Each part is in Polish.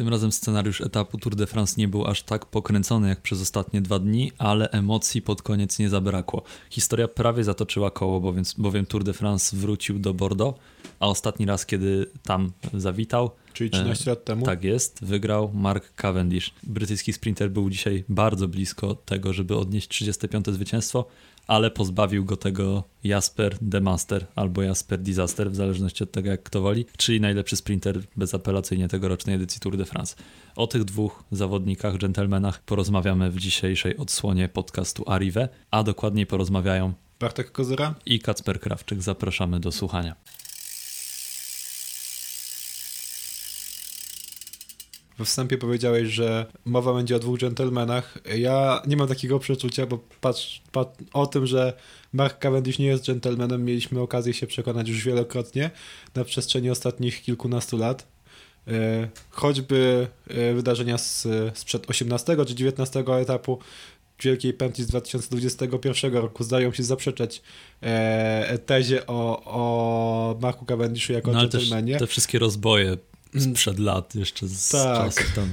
Tym razem scenariusz etapu Tour de France nie był aż tak pokręcony jak przez ostatnie dwa dni, ale emocji pod koniec nie zabrakło. Historia prawie zatoczyła koło, bowiem, bowiem Tour de France wrócił do Bordeaux, a ostatni raz, kiedy tam zawitał, Czyli 13 lat temu? Tak jest, wygrał Mark Cavendish. Brytyjski sprinter był dzisiaj bardzo blisko tego, żeby odnieść 35. zwycięstwo, ale pozbawił go tego Jasper The Master albo Jasper Disaster, w zależności od tego, jak kto woli, czyli najlepszy sprinter bezapelacyjnie tegorocznej edycji Tour de France. O tych dwóch zawodnikach, dżentelmenach, porozmawiamy w dzisiejszej odsłonie podcastu Arrive, a dokładniej porozmawiają Bartek Kozyra i Kacper Krawczyk. Zapraszamy do słuchania. We wstępie powiedziałeś, że mowa będzie o dwóch dżentelmenach. Ja nie mam takiego przeczucia, bo patrz, patrz o tym, że Mark Cavendish nie jest dżentelmenem, mieliśmy okazję się przekonać już wielokrotnie na przestrzeni ostatnich kilkunastu lat. E, choćby e, wydarzenia z, sprzed 18 czy 19 etapu Wielkiej Pętli z 2021 roku zdają się zaprzeczać e, tezie o, o Marku Cavendishu jako no, dżentelmenie. te wszystkie rozboje sprzed lat, jeszcze z tak. czasów tam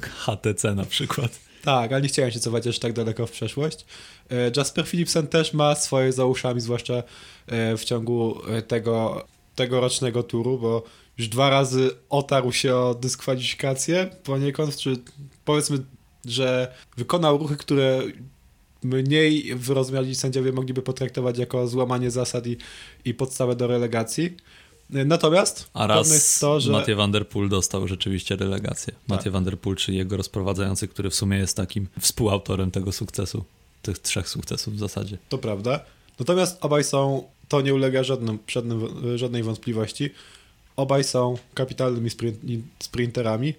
HTC na przykład. Tak, ale nie chciałem się cofać aż tak daleko w przeszłość. E, Jasper Philipsen też ma swoje za uszami, zwłaszcza e, w ciągu e, tego tegorocznego turu, bo już dwa razy otarł się o dyskwalifikację poniekąd, czy powiedzmy, że wykonał ruchy, które mniej wyrozumiali sędziowie mogliby potraktować jako złamanie zasad i, i podstawę do relegacji. Natomiast A raz jest to, że... Mathieu Van Der Poel dostał rzeczywiście relegację. Tak. Mathieu Van Der Poel, czyli jego rozprowadzający, który w sumie jest takim współautorem tego sukcesu, tych trzech sukcesów w zasadzie. To prawda. Natomiast obaj są, to nie ulega żadnym, żadnym, żadnej wątpliwości, obaj są kapitalnymi sprint, sprinterami.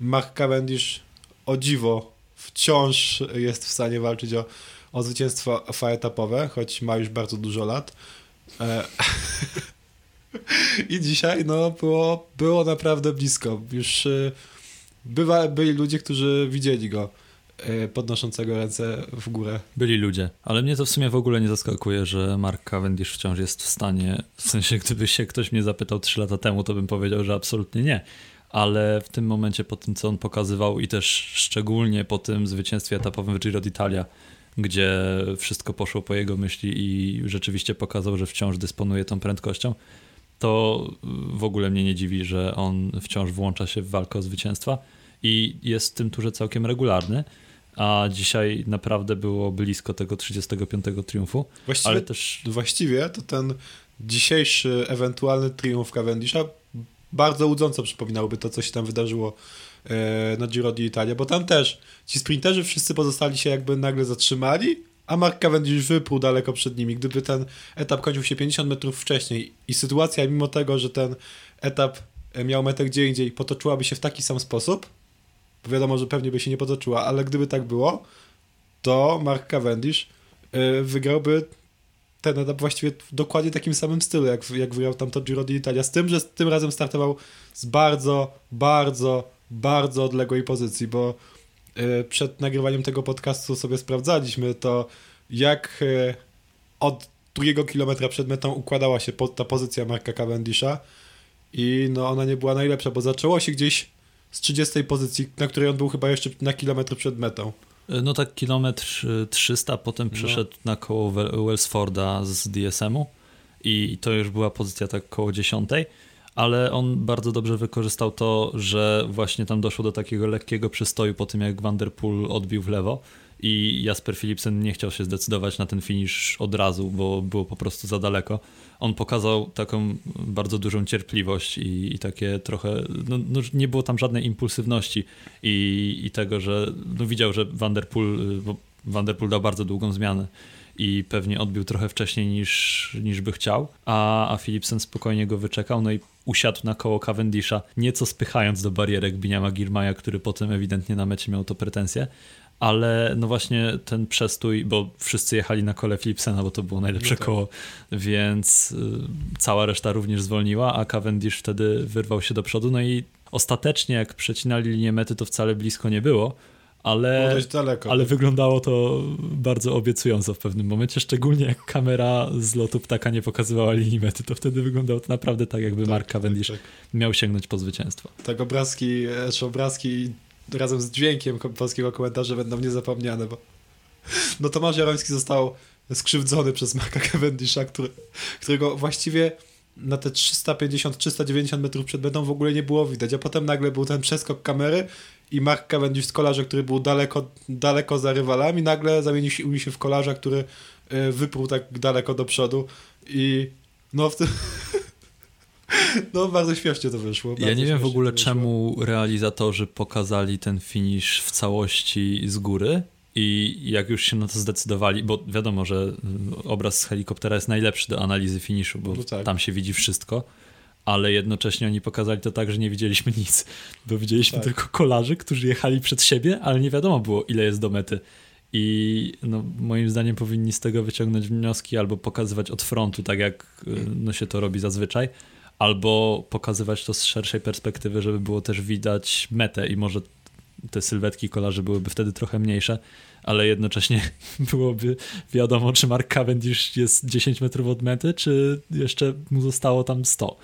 Mark Cavendish o dziwo wciąż jest w stanie walczyć o, o zwycięstwo etapowe, choć ma już bardzo dużo lat. E I dzisiaj no, było, było naprawdę blisko. Już y, bywa, byli ludzie, którzy widzieli go y, podnoszącego ręce w górę. Byli ludzie, ale mnie to w sumie w ogóle nie zaskakuje, że Mark Cavendish wciąż jest w stanie, w sensie gdyby się ktoś mnie zapytał 3 lata temu, to bym powiedział, że absolutnie nie. Ale w tym momencie po tym, co on pokazywał i też szczególnie po tym zwycięstwie etapowym w Giro d'Italia, gdzie wszystko poszło po jego myśli i rzeczywiście pokazał, że wciąż dysponuje tą prędkością, to w ogóle mnie nie dziwi, że on wciąż włącza się w walkę o zwycięstwa i jest w tym turze całkiem regularny. A dzisiaj naprawdę było blisko tego 35 triumfu. Właściwie, ale też... właściwie to ten dzisiejszy ewentualny triumf Cavendisha bardzo łudząco przypominałby to, co się tam wydarzyło e, na Giro d'Italia, bo tam też ci sprinterzy wszyscy pozostali się jakby nagle zatrzymali a Mark Cavendish wyprół daleko przed nimi. Gdyby ten etap kończył się 50 metrów wcześniej i sytuacja, mimo tego, że ten etap e, miał metę gdzie indziej, potoczyłaby się w taki sam sposób, bo wiadomo, że pewnie by się nie potoczyła, ale gdyby tak było, to Mark Cavendish e, wygrałby ten etap właściwie w dokładnie takim samym stylu, jak, jak wygrał tamto Giro d'Italia, z tym, że tym razem startował z bardzo, bardzo, bardzo odległej pozycji, bo przed nagrywaniem tego podcastu sobie sprawdzaliśmy to, jak e, od drugiego kilometra przed metą układała się ta pozycja Marka Cavendisha i no ona nie była najlepsza, bo zaczęło się gdzieś z 30 pozycji, na której on był chyba jeszcze na kilometr przed metą. E, no tak kilometr 300, potem no. przeszedł no. na koło Wellsforda z DSM-u i to już była pozycja tak koło 10 ale on bardzo dobrze wykorzystał to, że właśnie tam doszło do takiego lekkiego przystoju po tym, jak Vanderpool odbił w lewo i Jasper Philipsen nie chciał się zdecydować na ten finish od razu, bo było po prostu za daleko. On pokazał taką bardzo dużą cierpliwość i, i takie trochę, no, no, nie było tam żadnej impulsywności i, i tego, że no, widział, że Vanderpool, bo Vanderpool dał bardzo długą zmianę i pewnie odbił trochę wcześniej niż, niż by chciał, a, a Philipsen spokojnie go wyczekał, no i usiadł na koło Cavendisha, nieco spychając do barierek Biniama Girmaja, który potem ewidentnie na mecie miał to pretensje, ale no właśnie ten przestój, bo wszyscy jechali na kole Philipsena, bo to było najlepsze no tak. koło, więc y, cała reszta również zwolniła, a Cavendish wtedy wyrwał się do przodu, no i ostatecznie jak przecinali linię mety, to wcale blisko nie było, ale, ale wyglądało to bardzo obiecująco w pewnym momencie, szczególnie jak kamera z lotu ptaka nie pokazywała linii mety, to wtedy wyglądało to naprawdę tak, jakby Tak, Mark tak, Cavendish tak. miał sięgnąć po zwycięstwo. Tak, obrazki, e, czy obrazki razem z dźwiękiem polskiego komentarza będą niezapomniane, bo no Tomasz Jaroński został skrzywdzony przez Marka Cavendisha, który, którego właściwie na te 350-390 metrów przed metą w ogóle nie było widać, a potem nagle był ten przeskok kamery i Mark Cavendish z kolarza, który był daleko, daleko za rywalami, nagle zamienił się, się w kolarza, który e, wyprół tak daleko do przodu i no w tym... No bardzo śmiesznie to wyszło. Ja nie wiem w ogóle czemu realizatorzy pokazali ten finish w całości z góry i jak już się na to zdecydowali, bo wiadomo, że obraz z helikoptera jest najlepszy do analizy finiszu, bo No tak. tam się widzi wszystko, ale jednocześnie oni pokazali to tak, że nie widzieliśmy nic, bo widzieliśmy Tak. tylko kolarzy, którzy jechali przed siebie, ale nie wiadomo było ile jest do mety. I no, moim zdaniem powinni z tego wyciągnąć wnioski albo pokazywać od frontu, tak jak y, no, się to robi zazwyczaj, albo pokazywać to z szerszej perspektywy, żeby było też widać metę i może te sylwetki kolarzy byłyby wtedy trochę mniejsze, ale jednocześnie byłoby wiadomo, czy Mark Cavendish jest 10 metrów od mety, czy jeszcze mu zostało tam 100.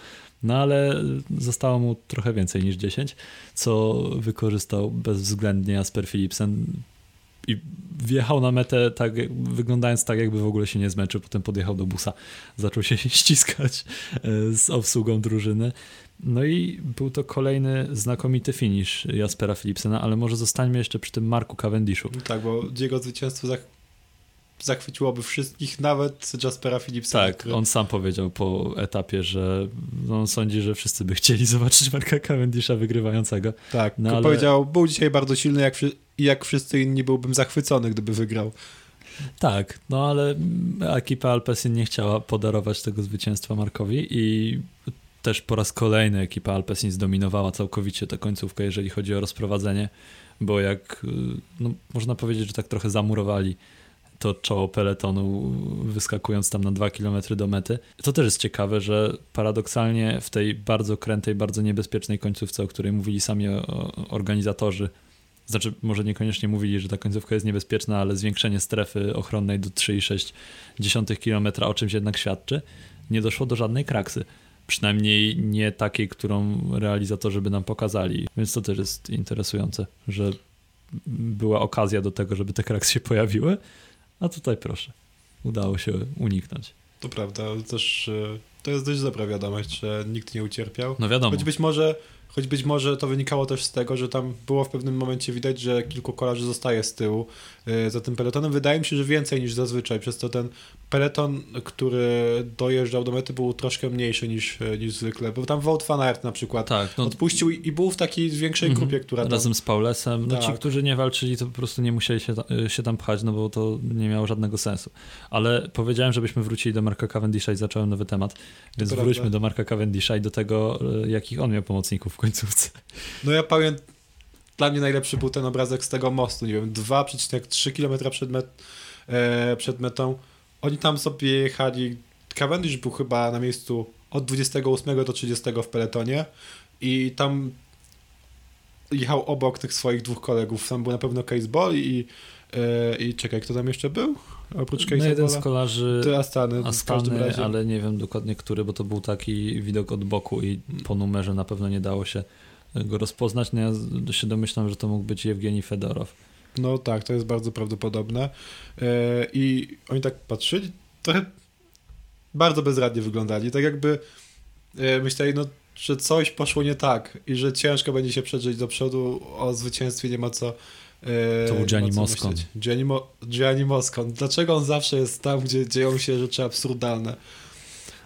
No ale zostało mu trochę więcej niż 10, co wykorzystał bezwzględnie Jasper Philipsen i wjechał na metę tak, wyglądając tak, jakby w ogóle się nie zmęczył. Potem podjechał do busa, zaczął się ściskać e, z obsługą drużyny. No i był to kolejny znakomity finish Jaspera Philipsena, ale może zostańmy jeszcze przy tym Marku Cavendishu. Tak, bo jego zwycięstwo zach zachwyciłoby wszystkich, nawet Jaspera Philipsena. Tak, który... on sam powiedział po etapie, że no, on sądzi, że wszyscy by chcieli zobaczyć Marka Cavendisha wygrywającego. Tak, No, ale- powiedział, był dzisiaj bardzo silny, jak, jak wszyscy inni byłbym zachwycony, gdyby wygrał. Tak, no ale ekipa Alpecin nie chciała podarować tego zwycięstwa Markowi i też po raz kolejny ekipa Alpecin zdominowała całkowicie tę końcówkę, jeżeli chodzi o rozprowadzenie, bo jak, y, no, można powiedzieć, że tak trochę zamurowali to czoło peletonu, wyskakując tam na dwa kilometry do mety. To też jest ciekawe, że paradoksalnie w tej bardzo krętej, bardzo niebezpiecznej końcówce, o której mówili sami organizatorzy, znaczy może niekoniecznie mówili, że ta końcówka jest niebezpieczna, ale zwiększenie strefy ochronnej do 3,6 km o czymś jednak świadczy, nie doszło do żadnej kraksy. Przynajmniej nie takiej, którą realizatorzy by nam pokazali. Więc to też jest interesujące, że była okazja do tego, żeby te kraksy się pojawiły, a tutaj proszę, udało się uniknąć. To prawda, też e, to jest dość dobra wiadomość, że nikt nie ucierpiał. No wiadomo, Choć być może, choć być może to wynikało też z tego, że tam było w pewnym momencie widać, że kilku kolarzy zostaje z tyłu e, za tym peletonem. Wydaje mi się, że więcej niż zazwyczaj, przez to ten peleton, który dojeżdżał do mety był troszkę mniejszy niż, e, niż zwykle, bo tam Wout van Aert na przykład tak, no, odpuścił i, i był w takiej większej Mhm. grupie, która tam... razem z Paulesem. No ci, Tak. którzy nie walczyli, to po prostu nie musieli się, ta- się tam pchać, no bo to nie miało żadnego sensu. Ale powiedziałem, żebyśmy wrócili do Marka Cavendisha i zacząłem nowy temat, więc wróćmy do Marka Cavendisha i do tego, jakich on miał pomocników końcówce. No ja powiem, dla mnie najlepszy był ten obrazek z tego mostu, nie wiem, 2,3 km przed, met, e, przed metą. Oni tam sobie jechali, Cavendish był chyba na miejscu od 28 do 30 w peletonie i tam jechał obok tych swoich dwóch kolegów. Tam był na pewno Caseball i, e, i czekaj, kto tam jeszcze był? Oprócz No jeden z kolarzy Ty Astany, ale nie wiem dokładnie który, bo to był taki widok od boku i po numerze na pewno nie dało się go rozpoznać. No ja się domyślam, że to mógł być Jewgeni Fedorow. No tak, to jest bardzo prawdopodobne. E, I oni tak patrzyli, trochę bardzo bezradnie wyglądali. Tak jakby e, myśleli, no, że coś poszło nie tak i że ciężko będzie się przedrzeć do przodu. O zwycięstwie nie ma co. e, To był Gianni Moscon. Gianni, Mo, Gianni Moscon. Dlaczego on zawsze jest tam, gdzie dzieją się rzeczy absurdalne?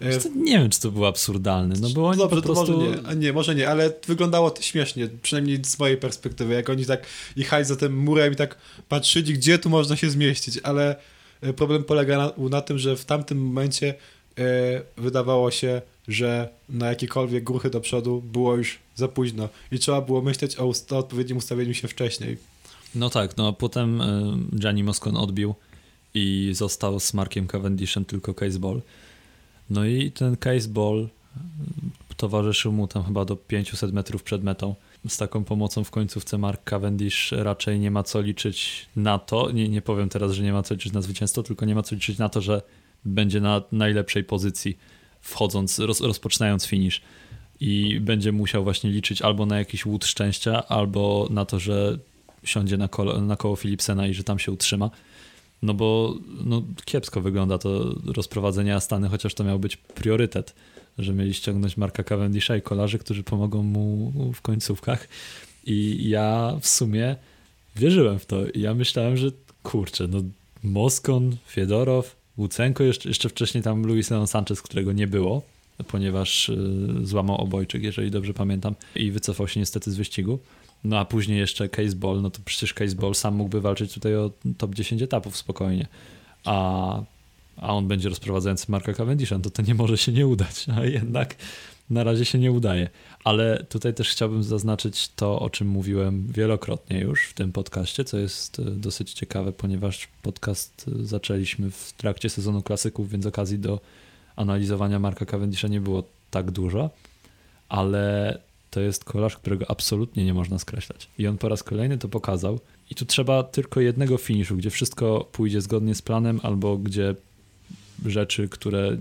E, nie wiem, czy to było absurdalne, no bo oni Dobrze, po prostu... to może nie, nie, może nie, ale wyglądało to śmiesznie, przynajmniej z mojej perspektywy, jak oni tak jechali za tym murem i tak patrzyli, gdzie tu można się zmieścić, ale e, problem polega na, na tym, że w tamtym momencie wydawało się, że na jakiekolwiek gruchy do przodu było już za późno i trzeba było myśleć o, ust- o odpowiednim ustawieniu się wcześniej. No tak, no a potem y, Gianni Moscon odbił i został z Markiem Cavendishem tylko Caseball. No i ten Caseball y, towarzyszył mu tam chyba do 500 metrów przed metą. z taką pomocą w końcówce Mark Cavendish raczej nie ma co liczyć na to, nie, nie powiem teraz, że nie ma co liczyć na zwycięstwo, tylko nie ma co liczyć na to, że będzie na najlepszej pozycji wchodząc, roz, rozpoczynając finish i będzie musiał właśnie liczyć albo na jakiś łód szczęścia, albo na to, że siądzie na, kolo, na koło Philipsena i że tam się utrzyma. No bo no, kiepsko wygląda to rozprowadzenie Astany, chociaż to miał być priorytet, że mieli ściągnąć Marka Cavendisha i kolarzy, którzy pomogą mu w końcówkach. I ja w sumie wierzyłem w to. I ja myślałem, że kurczę, no Moskon, Fiedorow, Łucenko, jeszcze, jeszcze wcześniej tam Luis Leon Sanchez, którego nie było, ponieważ y, złamał obojczyk, jeżeli dobrze pamiętam, i wycofał się niestety z wyścigu. No a później jeszcze Case Ball, no to przecież Case Ball sam mógłby walczyć tutaj o top 10 etapów spokojnie. A, a on będzie rozprowadzający Marka Cavendisha, no to to nie może się nie udać, a jednak na razie się nie udaje. Ale tutaj też chciałbym zaznaczyć to, o czym mówiłem wielokrotnie już w tym podcaście, co jest e, dosyć ciekawe, ponieważ podcast e, zaczęliśmy w trakcie sezonu klasyków, więc okazji do analizowania Marka Cavendisha nie było tak dużo, ale to jest kolarz, którego absolutnie nie można skreślać. I on po raz kolejny to pokazał. I tu trzeba tylko jednego finiszu, gdzie wszystko pójdzie zgodnie z planem, albo gdzie rzeczy, które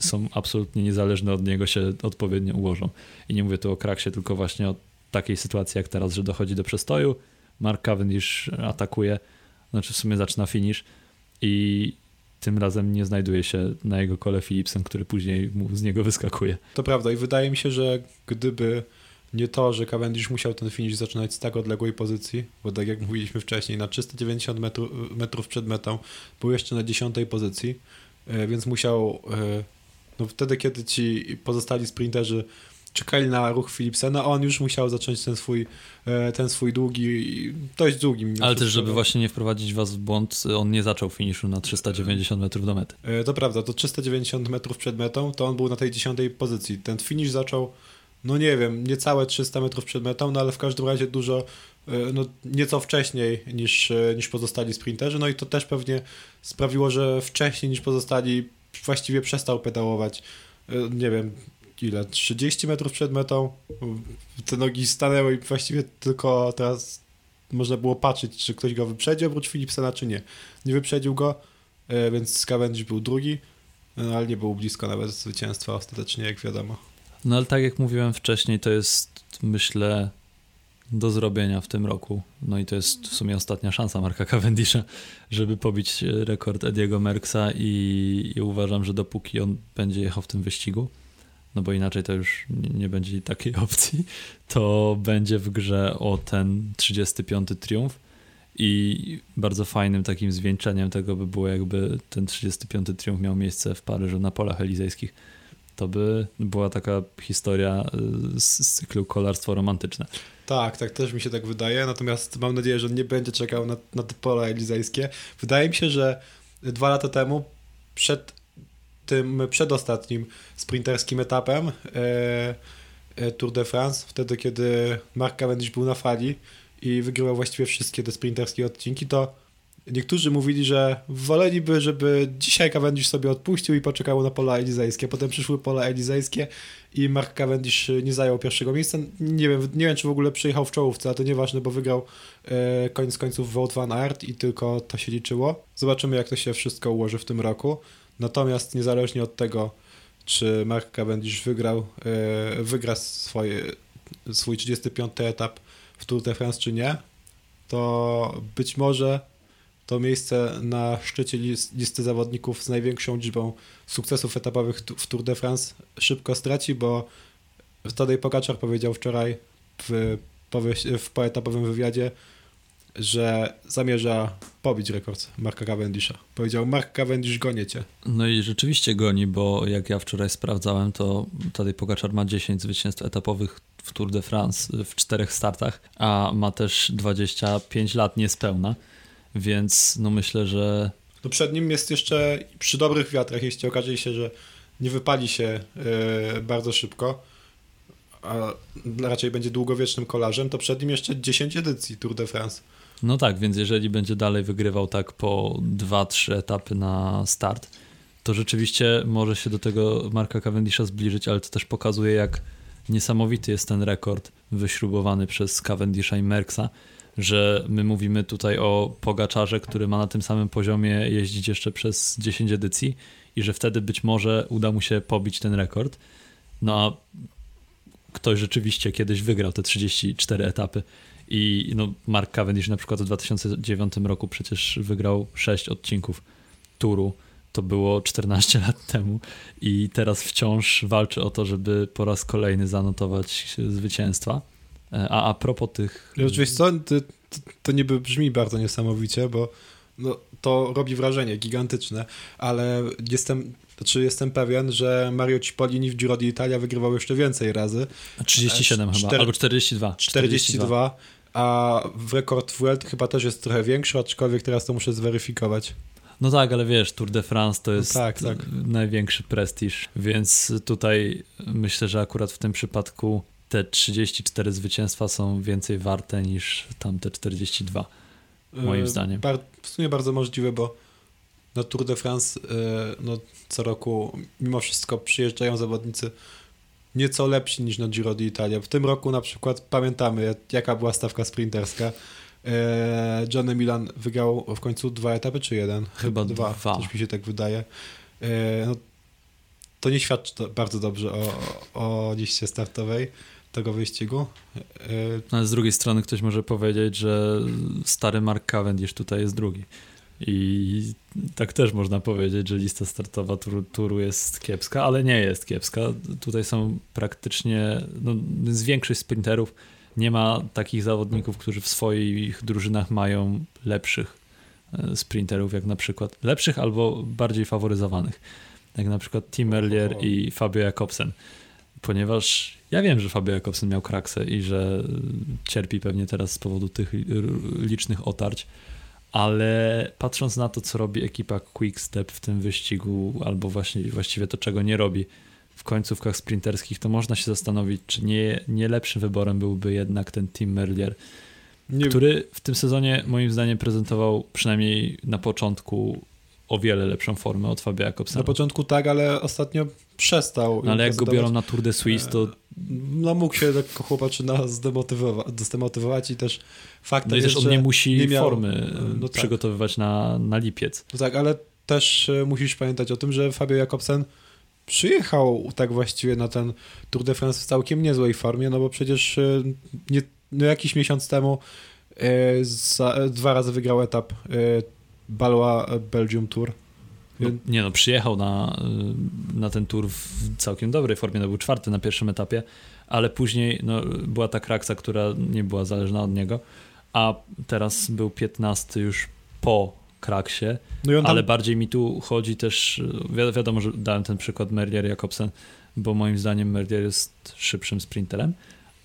są absolutnie niezależne od niego, się odpowiednio ułożą. I nie mówię tu o kraksie, tylko właśnie o takiej sytuacji jak teraz, że dochodzi do przestoju, Mark Cavendish atakuje, znaczy w sumie zaczyna finish i tym razem nie znajduje się na jego kole Philipsen, który później mu z niego wyskakuje. To prawda i wydaje mi się, że gdyby nie to, że Cavendish musiał ten finish zaczynać z tak odległej pozycji, bo tak jak mówiliśmy wcześniej, na 390 metrów, metrów przed metą był jeszcze na 10 pozycji, więc musiał, e, no wtedy kiedy ci pozostali sprinterzy czekali na ruch Philipsena, on już musiał zacząć ten swój, e, ten swój długi, dość długi. Ale też, żeby właśnie nie wprowadzić was w błąd, on nie zaczął finiszu na 390 metrów do mety. To prawda, to 390 metrów przed metą, to on był na tej 10 pozycji. Ten finish zaczął no nie wiem, niecałe 300 metrów przed metą, no ale w każdym razie dużo, e, no nieco wcześniej niż, e, niż pozostali sprinterzy, no i to też pewnie sprawiło, że wcześniej niż pozostali właściwie przestał pedałować, e, nie wiem, ile, 30 metrów przed metą, te nogi stanęły i właściwie tylko teraz można było patrzeć, czy ktoś go wyprzedził oprócz Philipsena, czy nie. Nie wyprzedził go, więc Cavendish był drugi, no, ale nie był blisko nawet zwycięstwa ostatecznie, jak wiadomo. No ale tak jak mówiłem wcześniej, to jest myślę do zrobienia w tym roku. No i to jest w sumie ostatnia szansa Marka Cavendisha, żeby pobić rekord Ediego Merksa i, i uważam, że dopóki on będzie jechał w tym wyścigu, no bo inaczej to już nie, będzie takiej opcji, to będzie w grze o ten 35. triumf i bardzo fajnym takim zwieńczeniem tego by było jakby ten 35. triumf miał miejsce w Paryżu na polach elizejskich to by była taka historia y, z cyklu kolarstwo romantyczne. Tak, tak, też mi się tak wydaje, natomiast mam nadzieję, że nie będzie czekał na, na te pola elizejskie. Wydaje mi się, że dwa lata temu, przed tym przedostatnim sprinterskim etapem e, e, Tour de France, wtedy kiedy Mark Cavendish był na fali i wygrywał właściwie wszystkie te sprinterskie odcinki, to Niektórzy mówili, że woleliby, żeby dzisiaj Cavendish sobie odpuścił i poczekał na pola elizejskie. Potem przyszły pola elizejskie i Mark Cavendish nie zajął pierwszego miejsca. Nie wiem, nie wiem czy w ogóle przyjechał w czołówce, ale to nieważne, bo wygrał e, koniec końców Wout van Aert i tylko to się liczyło. Zobaczymy, jak to się wszystko ułoży w tym roku. Natomiast niezależnie od tego, czy Mark Cavendish wygrał, e, wygra swoje, swój 35. etap w Tour de France, czy nie, to być może to miejsce na szczycie listy zawodników z największą liczbą sukcesów etapowych w Tour de France szybko straci, bo Tadej Pogaczar powiedział wczoraj w, w poetapowym wywiadzie, że zamierza pobić rekord Marka Cavendisha. Powiedział, Mark Cavendish goniecie. No i rzeczywiście goni, bo jak ja wczoraj sprawdzałem, to Tadej Pogaczar ma 10 zwycięstw etapowych w Tour de France w czterech startach, a ma też 25 lat niespełna. Więc no myślę, że. No przed nim jest jeszcze przy dobrych wiatrach, jeśli okaże się, że nie wypali się yy, bardzo szybko, a raczej będzie długowiecznym kolarzem, to przed nim jeszcze 10 edycji Tour de France. No tak, więc jeżeli będzie dalej wygrywał tak po 2-3 etapy na start, to rzeczywiście może się do tego Marka Cavendisha zbliżyć, ale to też pokazuje, jak niesamowity jest ten rekord wyśrubowany przez Cavendisha i Merksa, że my mówimy tutaj o Pogaczarze, który ma na tym samym poziomie jeździć jeszcze przez 10 edycji i że wtedy być może uda mu się pobić ten rekord. No a ktoś rzeczywiście kiedyś wygrał te 34 etapy. I no, Mark Cavendish na przykład w 2009 roku przecież wygrał 6 odcinków turu. To było 14 lat temu i teraz wciąż walczy o to, żeby po raz kolejny zanotować zwycięstwa. E, a a propos tych. Oczywiście, co, to, to niby brzmi bardzo niesamowicie, bo no, to robi wrażenie gigantyczne, ale jestem, znaczy jestem pewien, że Mario Cipollini w Giro d'Italia wygrywał jeszcze więcej razy. 37 chyba, albo 42. 42. 42 a w rekord Vuelt chyba też jest trochę większy, aczkolwiek teraz to muszę zweryfikować. No tak, ale wiesz, Tour de France to no jest no tak, tak. największy prestiż, więc tutaj myślę, że akurat w tym przypadku te 34 zwycięstwa są więcej warte niż tamte 42, moim yy, zdaniem. w sumie bardzo możliwe, bo na Tour de France yy, no, co roku mimo wszystko przyjeżdżają zawodnicy nieco lepsi niż na Giro d'Italia. W tym roku na przykład pamiętamy, jaka była stawka sprinterska. E, Johnny Milan wygrał w końcu dwa etapy, czy jeden? Chyba dwa. dwa. Coś mi się tak wydaje. E, no, to nie świadczy bardzo dobrze o, o liście startowej tego wyścigu. Ale z drugiej strony ktoś może powiedzieć, że stary Mark Cavendish tutaj jest drugi. I tak też można powiedzieć, że lista startowa turu, turu jest kiepska, ale nie jest kiepska. Tutaj są praktycznie, no, z większość sprinterów nie ma takich zawodników, którzy w swoich drużynach mają lepszych e, sprinterów, jak na przykład lepszych albo bardziej faworyzowanych, jak na przykład Tim Merlier i Fabio Jakobsen. Ponieważ ja wiem, że Fabio Jakobsen miał kraksę i że cierpi pewnie teraz z powodu tych licznych otarć, ale patrząc na to, co robi ekipa Quickstep w tym wyścigu, albo właśnie właściwie to, czego nie robi w końcówkach sprinterskich, to można się zastanowić, czy nie, nie lepszym wyborem byłby jednak ten Tim Merlier, nie. który w tym sezonie moim zdaniem prezentował przynajmniej na początku o wiele lepszą formę od Fabia Jakobsena. Na początku tak, ale ostatnio przestał. No, ale jak go biorą na Tour de Suisse, to... No mógł się lekko chłopaczyna zdemotywować, zdemotywować i też fakt no i też on nie musi nie miał, formy no tak. przygotowywać na, na lipiec. No tak, ale też e, musisz pamiętać o tym, że Fabio Jakobsen przyjechał tak właściwie na ten Tour de France w całkiem niezłej formie, no bo przecież e, nie, no jakiś miesiąc temu e, za, dwa razy wygrał etap Balła Belgium Tour. No, nie no, przyjechał na, y, na ten tour w całkiem dobrej formie, no był czwarty na pierwszym etapie, ale później no, była ta kraksa, która nie była zależna od niego, a teraz był 15 już po kraksie, no tam... ale bardziej mi tu chodzi też, wi wiadomo, że dałem ten przykład Merlier Jakobsen, bo moim zdaniem Merlier jest szybszym sprinterem,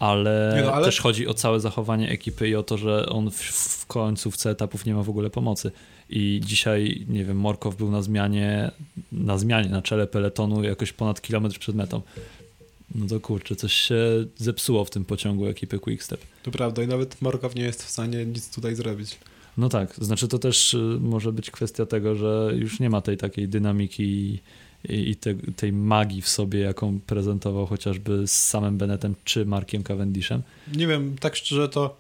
ale, no, ale, też chodzi o całe zachowanie ekipy i o to, że on w, w końcówce etapów nie ma w ogóle pomocy. I dzisiaj, nie wiem, Morkow był na zmianie, na zmianie, na czele peletonu jakoś ponad kilometr przed metą. No to kurczę, coś się zepsuło w tym pociągu ekipy Quickstep. To prawda i nawet Morkow nie jest w stanie nic tutaj zrobić. No tak, znaczy to też y, może być kwestia tego, że już nie ma tej takiej dynamiki i, te, tej magii w sobie, jaką prezentował chociażby z samym Bennettem czy Markiem Cavendishem. Nie wiem, tak szczerze to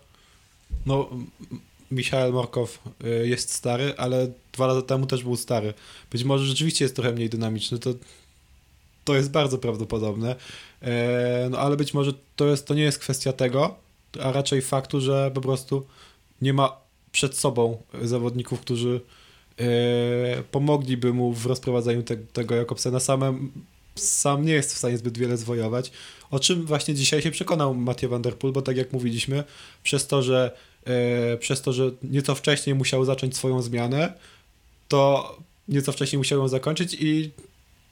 no Michael Morkow y, jest stary, ale dwa lata temu też był stary. Być może rzeczywiście jest trochę mniej dynamiczny, to, to jest bardzo prawdopodobne, e, no ale być może to, jest, to nie jest kwestia tego, a raczej faktu, że po prostu nie ma przed sobą zawodników, którzy pomogliby mu w rozprowadzaniu te, tego Jakobsena. Samem, sam nie jest w stanie zbyt wiele zwojować, o czym właśnie dzisiaj się przekonał Mathieu van der Poel, bo tak jak mówiliśmy, przez to, że E, przez to, że nieco wcześniej musiał zacząć swoją zmianę, to nieco wcześniej musiał ją zakończyć i,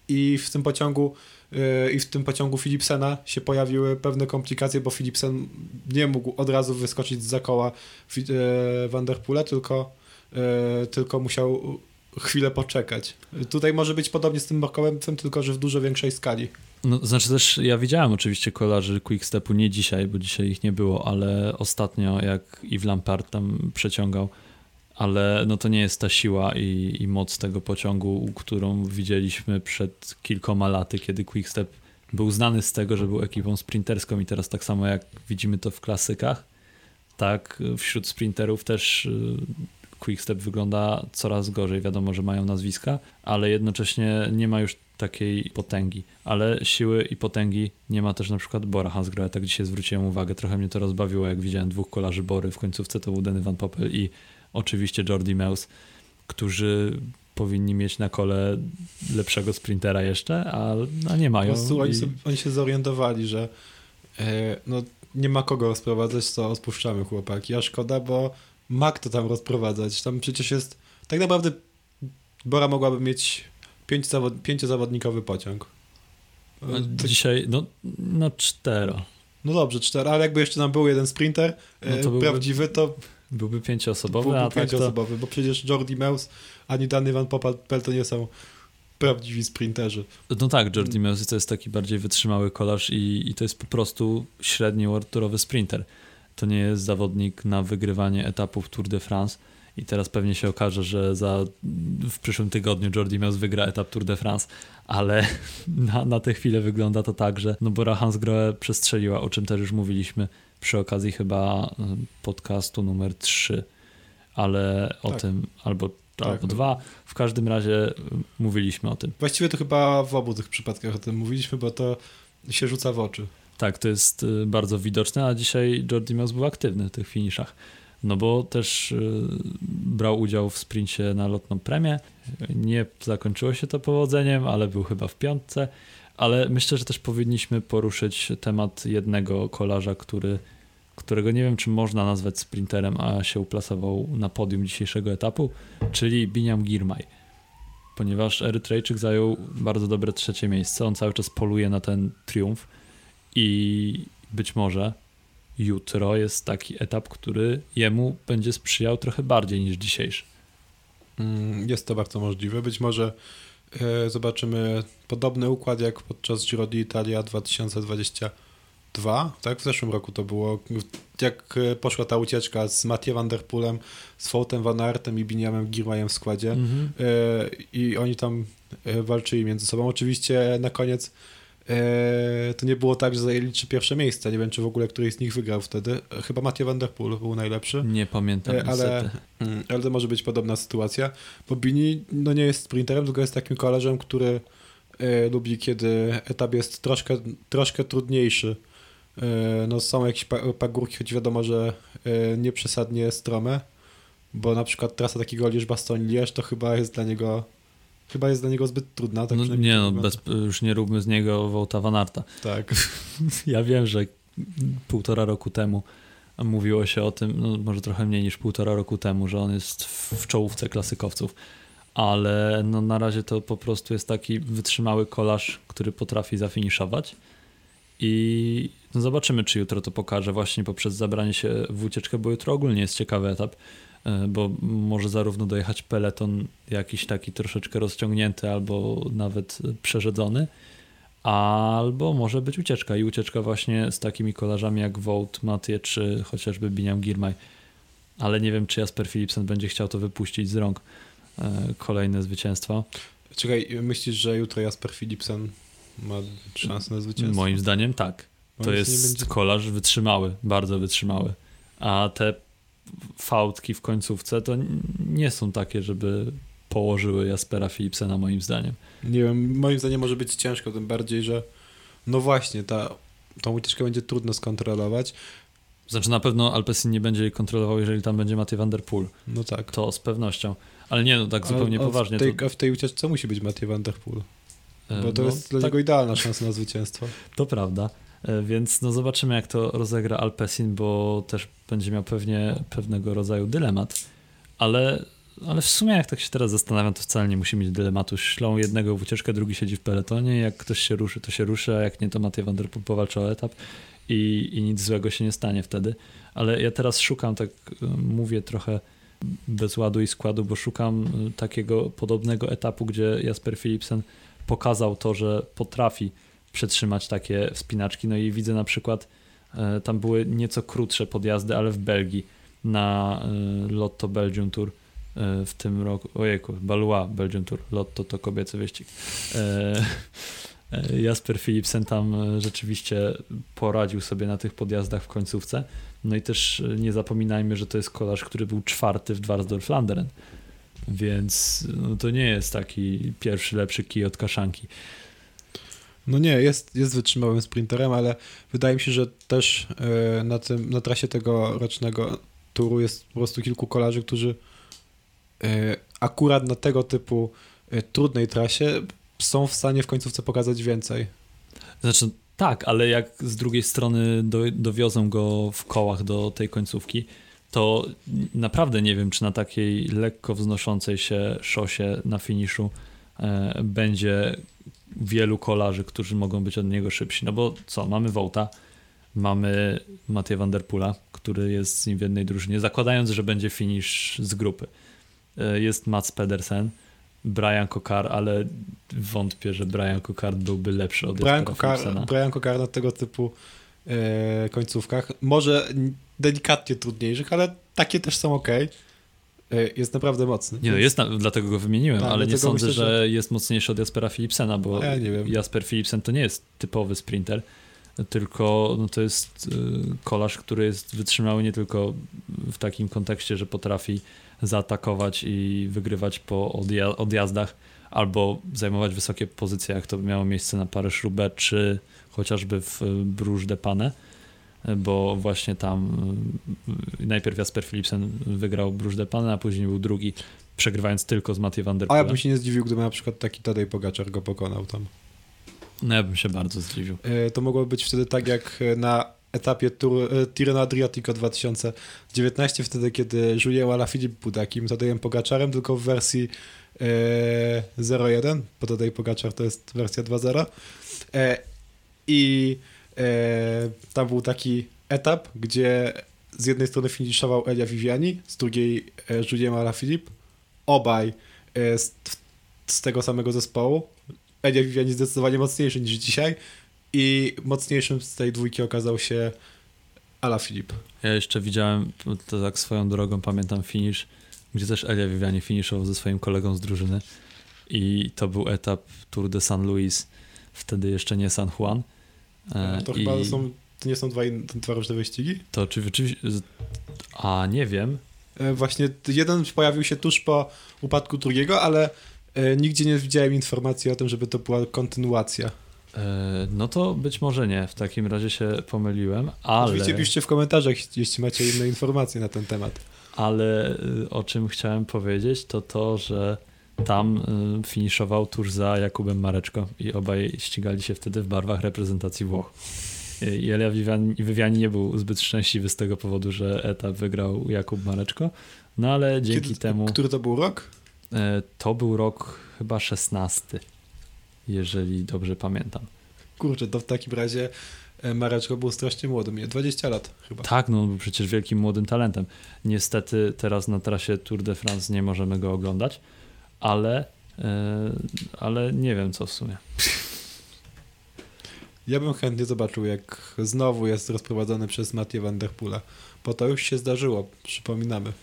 i w tym pociągu e, i w tym pociągu Philipsena się pojawiły pewne komplikacje, bo Philipsen nie mógł od razu wyskoczyć z koła e, Vanderpoola, tylko, tylko musiał chwilę poczekać. Tutaj może być podobnie z tym Markowem, tylko że w dużo większej skali. No, znaczy też ja widziałem oczywiście kolarzy Quickstepu, nie dzisiaj, bo dzisiaj ich nie było, ale ostatnio jak Yves Lampard tam przeciągał, ale no to nie jest ta siła i, i moc tego pociągu, którą widzieliśmy przed kilkoma laty, kiedy Quickstep był znany z tego, że był ekipą sprinterską i teraz tak samo jak widzimy to w klasykach, tak wśród sprinterów też y, Quickstep wygląda coraz gorzej. Wiadomo, że mają nazwiska, ale jednocześnie nie ma już takiej potęgi. Ale siły i potęgi nie ma też na przykład Bora Hansgrohe. Tak dzisiaj zwróciłem uwagę. Trochę mnie to rozbawiło, jak widziałem dwóch kolarzy Bory. W końcówce to był Denny Van Poppel i oczywiście Jordi Meus, którzy powinni mieć na kole lepszego sprintera jeszcze, a, a nie mają. Po prostu oni, sobie, oni się zorientowali, że e, no, nie ma kogo rozprowadzać, to odpuszczamy chłopaki. A szkoda, bo ma kto tam rozprowadzać. Tam przecież jest, tak naprawdę Bora mogłaby mieć pięć zawod, pięciozawodnikowy pociąg. No, dzisiaj, no, no cztero. No dobrze, cztery, ale jakby jeszcze nam był jeden sprinter no to e, prawdziwy, to Byłby pięcioosobowy, byłby a pięcioosobowy, tak to... bo przecież Jordi Meus ani Danny Van Poppel to nie są prawdziwi sprinterzy. No tak, Jordi Meus to jest taki bardziej wytrzymały kolarz i, i to jest po prostu średni world sprinter. To nie jest zawodnik na wygrywanie etapów Tour de France i teraz pewnie się okaże, że za, w przyszłym tygodniu Jordi Meus wygra etap Tour de France, ale na, na tę chwilę wygląda to tak, że no Bora Hansgrohe przestrzeliła, o czym też już mówiliśmy, przy okazji chyba podcastu numer 3, ale o tak. tym albo, tak. albo dwa. W każdym razie mówiliśmy o tym. Właściwie to chyba w obu tych przypadkach o tym mówiliśmy, bo to się rzuca w oczy. Tak, to jest e, bardzo widoczne, a dzisiaj Jordi Meus był aktywny w tych finiszach. No bo też brał udział w sprincie na lotną premię. Nie zakończyło się to powodzeniem, ale był chyba w piątce ale myślę, że też powinniśmy poruszyć temat jednego kolarza, który, którego nie wiem, czy można nazwać sprinterem, a się uplasował na podium dzisiejszego etapu, czyli Biniam Girmay. Ponieważ Erytrejczyk zajął bardzo dobre trzecie miejsce, on cały czas poluje na ten triumf i być może jutro jest taki etap, który jemu będzie sprzyjał trochę bardziej niż dzisiejszy. Mm, jest to bardzo możliwe. Być może E, zobaczymy podobny układ jak podczas Giro d'Italia 2022, tak? W zeszłym roku to było, jak e, poszła ta ucieczka z Mathieu van der z Foutem Van Aertem i Biniamem Girmajem w składzie mhm. E, i oni tam walczyli między sobą. Oczywiście na koniec to nie było tak, że zajęli trzy pierwsze miejsca. Nie wiem, czy w ogóle któryś z nich wygrał wtedy. Chyba Mathieu van der Poel był najlepszy. Nie pamiętam eee, ale, mm, ale to może być podobna sytuacja, bo Bini no nie jest sprinterem, tylko jest takim kolarzem, który e, lubi, kiedy etap jest troszkę, troszkę trudniejszy. E, no są jakieś pagórki, choć wiadomo, że e, nie przesadnie strome, bo na przykład trasa takiego Liège-Bastogne-Liège to chyba jest dla niego chyba jest dla niego zbyt trudna. Tak no, nie, no, bez, już nie róbmy z niego Wołta Vanarta. Tak. ja wiem, że półtora roku temu mówiło się o tym, no może trochę mniej niż półtora roku temu, że on jest w czołówce klasykowców, ale no na razie to po prostu jest taki wytrzymały kolarz, który potrafi zafiniszować i no zobaczymy, czy jutro to pokaże właśnie poprzez zabranie się w ucieczkę, bo jutro ogólnie jest ciekawy etap. E, bo może zarówno dojechać peleton jakiś taki troszeczkę rozciągnięty albo nawet przerzedzony, albo może być ucieczka i ucieczka właśnie z takimi kolarzami jak Wout, Matie czy chociażby Biniam Girmay. Ale nie wiem, czy Jasper Philipsen będzie chciał to wypuścić z rąk. E, kolejne zwycięstwo. Czekaj, myślisz, że jutro Jasper Philipsen ma szansę na zwycięstwo? Moim zdaniem tak. To jest będzie... kolarz wytrzymały, bardzo wytrzymały. A te fałdki w końcówce to nie są takie, żeby położyły Jaspera Philipsena moim zdaniem. Nie wiem, moim zdaniem może być ciężko, tym bardziej, że no właśnie, ta, tą ucieczkę będzie trudno skontrolować. Znaczy na pewno Alpesin nie będzie jej kontrolował, jeżeli tam będzie Matej van der Poel. No tak. To z pewnością. Ale nie, no tak zupełnie a, poważnie. W tej, to... w tej ucieczce musi być Matej van der Poel. E, Bo to no, jest dla tak... niego idealna szansa na zwycięstwo. To prawda. E, więc no zobaczymy, jak to rozegra Alpesin, bo też będzie miał pewnie pewnego rodzaju dylemat. Ale, ale w sumie, jak tak się teraz zastanawiam, to wcale nie musi mieć dylematu. Ślą jednego w ucieczkę, drugi siedzi w peletonie. Jak ktoś się ruszy, to się ruszy, a jak nie, to Matej Van Der Poel powalczy o etap i, i nic złego się nie stanie wtedy. Ale ja teraz szukam, tak e, mówię trochę bez ładu i składu, bo szukam e, takiego podobnego etapu, gdzie Jasper Philipsen pokazał to, że potrafi przetrzymać takie wspinaczki. No i widzę na przykład, e, tam były nieco krótsze podjazdy, ale w Belgii na e, Lotto Belgium Tour e, w tym roku, ojejku, Balua Belgium Tour, Lotto to kobiecy wyścig. Jasper Philipsen tam rzeczywiście poradził sobie na tych podjazdach w końcówce. No i też nie zapominajmy, że to jest kolarz, który był czwarty w Dwarsdorf-Landeren. Więc no, to nie jest taki pierwszy lepszy kij od kaszanki. No nie, jest, jest wytrzymałym sprinterem, ale wydaje mi się, że też na, tym, na trasie tego rocznego turu jest po prostu kilku kolarzy, którzy akurat na tego typu trudnej trasie są w stanie w końcówce pokazać więcej. Znaczy, tak, ale jak z drugiej strony do, dowiozą go w kołach do tej końcówki, to naprawdę nie wiem, czy na takiej lekko wznoszącej się szosie na finiszu e, będzie wielu kolarzy, którzy mogą być od niego szybsi. No bo co, mamy Wołta, mamy Matija van der Pula, który jest z nim w jednej drużynie, zakładając, że będzie finisz z grupy. E, jest Mats Pedersen, Brian Kokar, ale wątpię, że Brian Kokar byłby lepszy od Brian Kokar, Brian Kokar na tego typu e, końcówkach, może delikatnie trudniejszych, ale takie też są ok. E, jest naprawdę mocny. Nie, no jest, na, dlatego go wymieniłem, tak, ale nie sądzę, myślę, że... że... jest mocniejszy od Jaspera Philipsena, bo ja Jasper Philipsen to nie jest typowy sprinter, tylko no, to jest y, kolarz, który jest wytrzymały nie tylko w takim kontekście, że potrafi zaatakować i wygrywać po odja odjazdach, albo zajmować wysokie pozycje, jak to miało miejsce na Paryż-Roubaix, czy chociażby w Bruges de Pane, bo właśnie tam y, najpierw Jasper Philipsen wygrał Bruges de a później był drugi, przegrywając tylko z Mathieu van der Poel. A ja bym się nie zdziwił, gdyby na przykład taki Tadej Pogaczar go pokonał tam. No ja bym się bardzo zdziwił. E, to mogło być wtedy tak jak na etapie Tour, e, Tirreno Adriatico 2019, wtedy kiedy Julien Alaphilippe był takim Tadejem Pogaczarem, tylko w wersji e, 0.1, bo Tadej Pogaczar to jest wersja 2.0 e, i tam był taki etap, gdzie z jednej strony finiszował Elia Viviani, z drugiej e, Julien Alaphilippe, obaj e, z, z tego samego zespołu, Elia Viviani zdecydowanie mocniejszy niż dzisiaj i mocniejszym z tej dwójki okazał się Ala Filip. Ja jeszcze widziałem, to tak swoją drogą pamiętam finish, gdzie też Elia Viviani finiszował ze swoim kolegą z drużyny i to był etap Tour de San Luis, wtedy jeszcze nie San Juan. E, to I... chyba są, to nie są dwa, dwa różne wyścigi? To oczywiście, a nie wiem. E, właśnie jeden pojawił się tuż po upadku drugiego, ale e, nigdzie nie widziałem informacji o tym, żeby to była kontynuacja. E, no to być może nie, w takim razie się pomyliłem, ale... Oczywiście piszcie w komentarzach, jeśli macie inne informacje na ten temat. Ale y, o czym chciałem powiedzieć, to to, że tam y, finiszował tuż za Jakubem Mareczko i obaj ścigali się wtedy w barwach reprezentacji Włoch. I Elia Viviani nie był zbyt szczęśliwy z tego powodu, że etap wygrał Jakub Mareczko, no ale dzięki Kiedy, temu... Który to był rok? E, to był rok chyba szesnasty jeżeli dobrze pamiętam. Kurczę, to w takim razie e, Mareczko był strasznie młody, miał 20 lat chyba. Tak, no był przecież wielkim młodym talentem. Niestety teraz na trasie Tour de France nie możemy go oglądać, ale, yy, ale nie wiem co w sumie. Ja bym chętnie zobaczył, jak znowu jest rozprowadzony przez Mathieu van der Pula, bo to już się zdarzyło, przypominamy.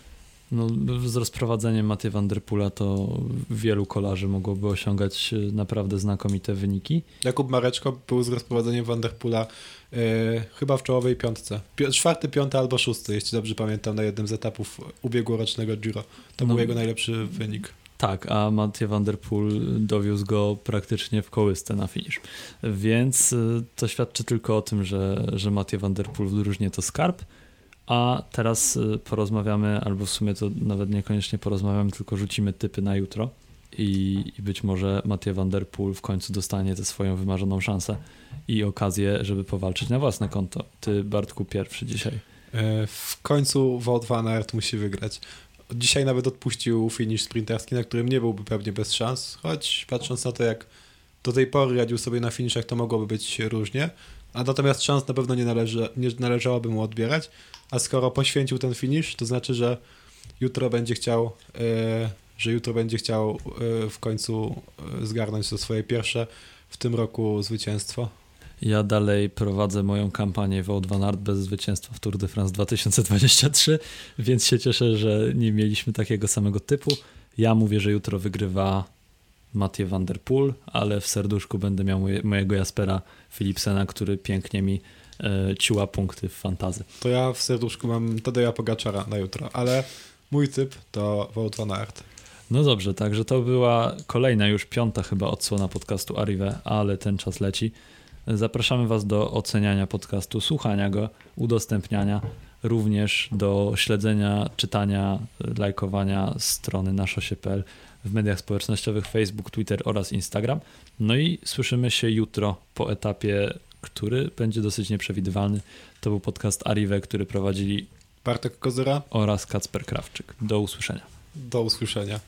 No, z rozprowadzeniem Maty van der Pula to wielu kolarzy mogłoby osiągać e, naprawdę znakomite wyniki. Jakub Mareczko był z rozprowadzeniem van der Pula yy, chyba w czołowej piątce. Pi czwarty, piąty albo szósty, jeśli dobrze pamiętam, na jednym z etapów ubiegłorocznego Giro. To no, był jego najlepszy wynik. Tak, a Mathieu van der Poel dowiózł go praktycznie w kołysce na finish. Więc e, to świadczy tylko o tym, że, że Mathieu van der Poel w drużynie to skarb, a teraz y, porozmawiamy, albo w sumie to nawet niekoniecznie porozmawiamy, tylko rzucimy typy na jutro. I, i być może Mathieu van der Poel w końcu dostanie tę swoją wymarzoną szansę i okazję, żeby powalczyć na własne konto. Ty, Bartku, pierwszy dzisiaj. E, w końcu Wout van Aert musi wygrać. Dzisiaj nawet odpuścił finish sprinterski, na którym nie byłby pewnie bez szans, choć patrząc na to, jak do tej pory radził sobie na finishach, to mogłoby być różnie. A natomiast szans na pewno nie, należy, nie należałoby mu odbierać a skoro poświęcił ten finish, to znaczy, że jutro będzie chciał, e, że jutro będzie chciał e, w końcu e, zgarnąć to swoje pierwsze w tym roku zwycięstwo. Ja dalej prowadzę moją kampanię Wout van bez zwycięstwa w Tour de France 2023, więc się cieszę, że nie mieliśmy takiego samego typu. Ja mówię, że jutro wygrywa Mathieu van der Poel, ale w serduszku będę miał moje, mojego Jaspera Philipsena, który pięknie mi e, ciła punkty w fantazy. To ja w serduszku mam Tadeja Pogaczara na jutro, ale mój typ to Wout van Aert. No dobrze, także to była kolejna, już piąta chyba odsłona podcastu Arrive, ale ten czas leci. Zapraszamy Was do oceniania podcastu, słuchania go, udostępniania, również do śledzenia, czytania, lajkowania strony naszosie.pl w mediach społecznościowych Facebook, Twitter oraz Instagram. No i słyszymy się jutro po etapie, który będzie dosyć nieprzewidywalny. To był podcast Arrive, który prowadzili Bartek Kozyra. oraz Kacper Krawczyk. Do usłyszenia. Do usłyszenia.